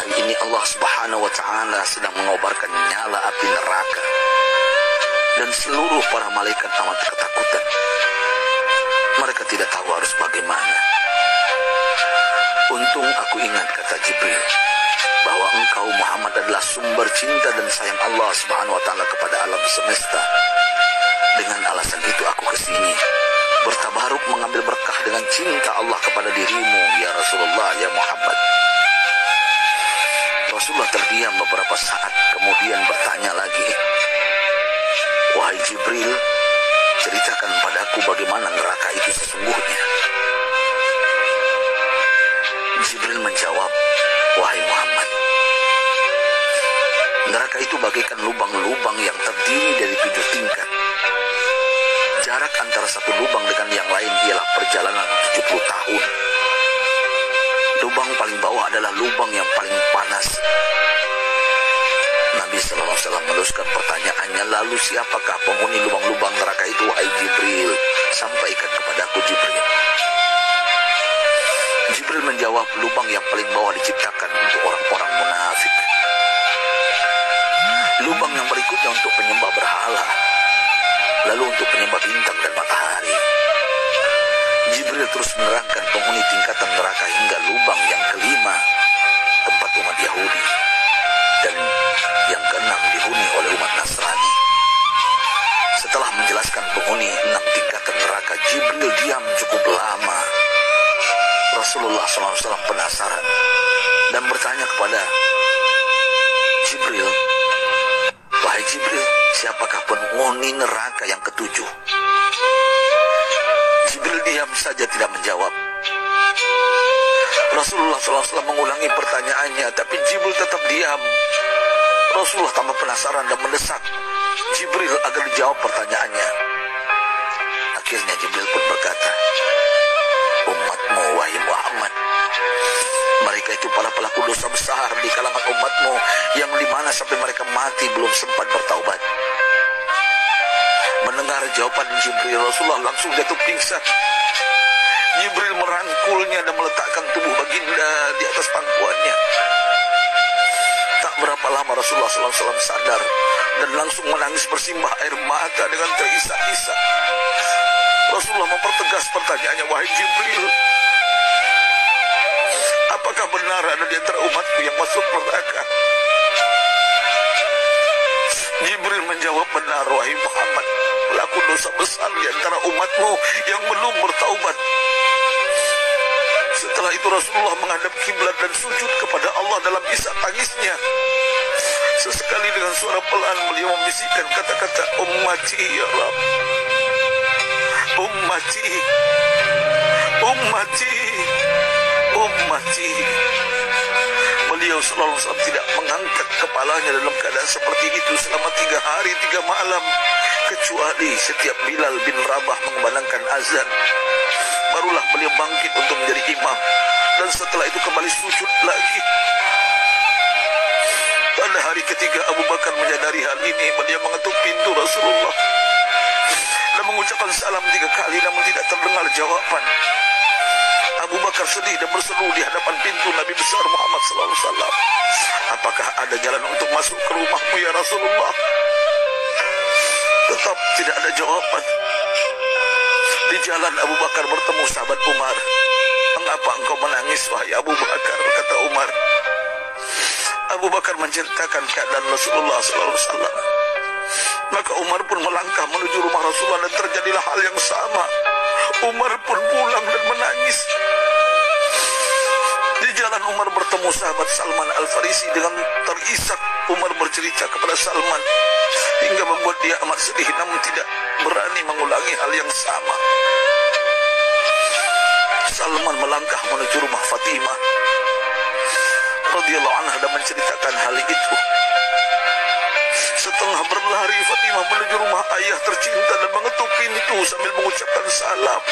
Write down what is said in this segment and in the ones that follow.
Allah Subhanahu wa taala sedang mengobarkan nyala api neraka dan seluruh para malaikat amat ketakutan. Mereka tidak tahu harus bagaimana. Untung aku ingat kata Jibril bahwa engkau Muhammad adalah sumber cinta dan sayang Allah Subhanahu wa taala kepada alam semesta. Dengan alasan itu aku ke sini bertabaruk mengambil berkah dengan cinta Allah kepada dirimu ya Rasulullah ya Muhammad. Rasulullah terdiam beberapa saat kemudian bertanya lagi. Wahai Jibril, ceritakan padaku bagaimana neraka itu sesungguhnya. Jibril menjawab, Wahai Muhammad, neraka itu bagaikan lubang-lubang yang terdiri dari tujuh tingkat. Jarak antara satu lubang dengan yang lain ialah perjalanan 70 tahun. Lubang paling bawah adalah lubang yang paling panas. Nabi Sallallahu Alaihi Wasallam pertanyaannya, lalu siapakah penghuni lubang-lubang neraka itu? Wahai Jibril, sampaikan kepadaku Jibril. Jibril menjawab, lubang yang paling bawah diciptakan untuk orang-orang munafik. Lubang yang berikutnya untuk penyembah berhala. Lalu untuk penyembah bintang dan matahari. Jibril terus menerangkan penghuni tingkatan neraka hingga lubang yang kelima, tempat umat Yahudi. Dan yang keenam dihuni oleh umat Nasrani. Setelah menjelaskan penghuni enam tingkatan neraka, Jibril diam cukup lama. Rasulullah SAW penasaran dan bertanya kepada Jibril, Wahai Jibril, siapakah penghuni neraka yang ketujuh? Diam saja tidak menjawab. Rasulullah SAW mengulangi pertanyaannya, tapi Jibril tetap diam. Rasulullah tambah penasaran dan mendesak Jibril agar dijawab pertanyaannya. Akhirnya Jibril pun berkata, Umatmu, wahai Muhammad, mereka itu para pelaku dosa besar di kalangan umatmu yang di mana sampai mereka mati belum sempat bertaubat. Jawaban Jibril, Rasulullah langsung jatuh pingsan. Jibril merangkulnya dan meletakkan tubuh baginda di atas pangkuannya. Tak berapa lama Rasulullah SAW sadar dan langsung menangis bersimbah air mata dengan terisak-isak. Rasulullah mempertegas pertanyaannya, wahai Jibril, apakah benar ada di antara umatku yang masuk neraka? Jibril menjawab benar, wahai Muhammad, besar di antara umatmu yang belum bertaubat. Setelah itu Rasulullah menghadap kiblat dan sujud kepada Allah dalam isak tangisnya. Sesekali dengan suara pelan beliau membisikkan kata-kata ummati ya Rabb. Ummati. Ummati. Ummati. Beliau selalu tidak mengangkat kepalanya dalam keadaan seperti itu selama tiga hari tiga malam kecuali setiap Bilal bin Rabah mengumandangkan azan. Barulah beliau bangkit untuk menjadi imam. Dan setelah itu kembali sujud lagi. Pada hari ketiga Abu Bakar menyadari hal ini. Beliau mengetuk pintu Rasulullah. Dan mengucapkan salam tiga kali namun tidak terdengar jawaban. Abu Bakar sedih dan berseru di hadapan pintu Nabi besar Muhammad sallallahu alaihi wasallam. Apakah ada jalan untuk masuk ke rumahmu ya Rasulullah? Tetap tidak ada jawaban. Di jalan Abu Bakar bertemu sahabat Umar. Mengapa engkau menangis wahai Abu Bakar? Kata Umar. Abu Bakar menceritakan keadaan Rasulullah wasallam. Maka Umar pun melangkah menuju rumah Rasulullah dan terjadilah hal yang sama. Umar pun pulang dan menangis. Di jalan Umar bertemu sahabat Salman Al-Farisi dengan terisak Umar bercerita kepada Salman hingga membuat dia amat sedih namun tidak berani mengulangi hal yang sama. Salman melangkah menuju rumah Fatimah radhiyallahu anha dan menceritakan hal itu. Setelah berlari Fatimah menuju rumah ayah tercinta dan mengetuk pintu sambil mengucapkan salam.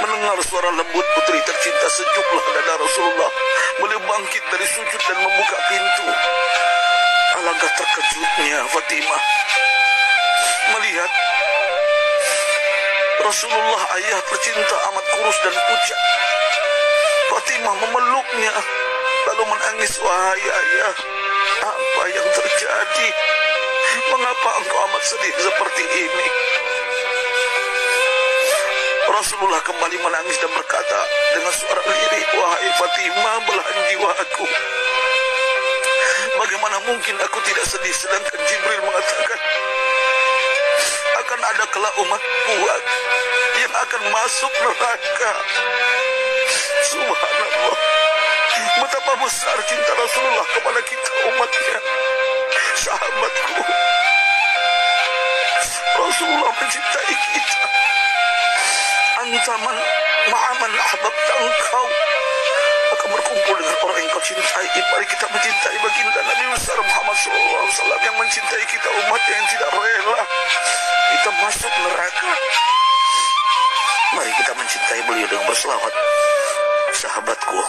Mendengar suara lembut putri tercinta sejuklah dada Rasulullah. Beliau bangkit dari sujud dan membuka pintu. Alangkah terkejutnya Fatimah melihat Rasulullah ayah tercinta amat kurus dan pucat. Fatimah memeluknya lalu menangis, wahai ayah, apa yang terjadi? Mengapa engkau amat sedih seperti ini? Rasulullah kembali menangis dan berkata dengan suara lirik, Wahai Fatimah, belahan jiwaku. Bagaimana mungkin aku tidak sedih sedangkan Jibril mengatakan akan ada kelak umat buat yang akan masuk neraka. Subhanallah. Betapa besar cinta Rasulullah kepada kita umatnya. Sahabatku. Rasulullah mencintai kita. Antaman ma'aman ahbab engkau berkumpul dengan orang yang kau cintai. Mari kita mencintai baginda Nabi besar Muhammad SAW yang mencintai kita umat yang tidak rela kita masuk neraka. Mari kita mencintai beliau dengan berselawat. Sahabatku,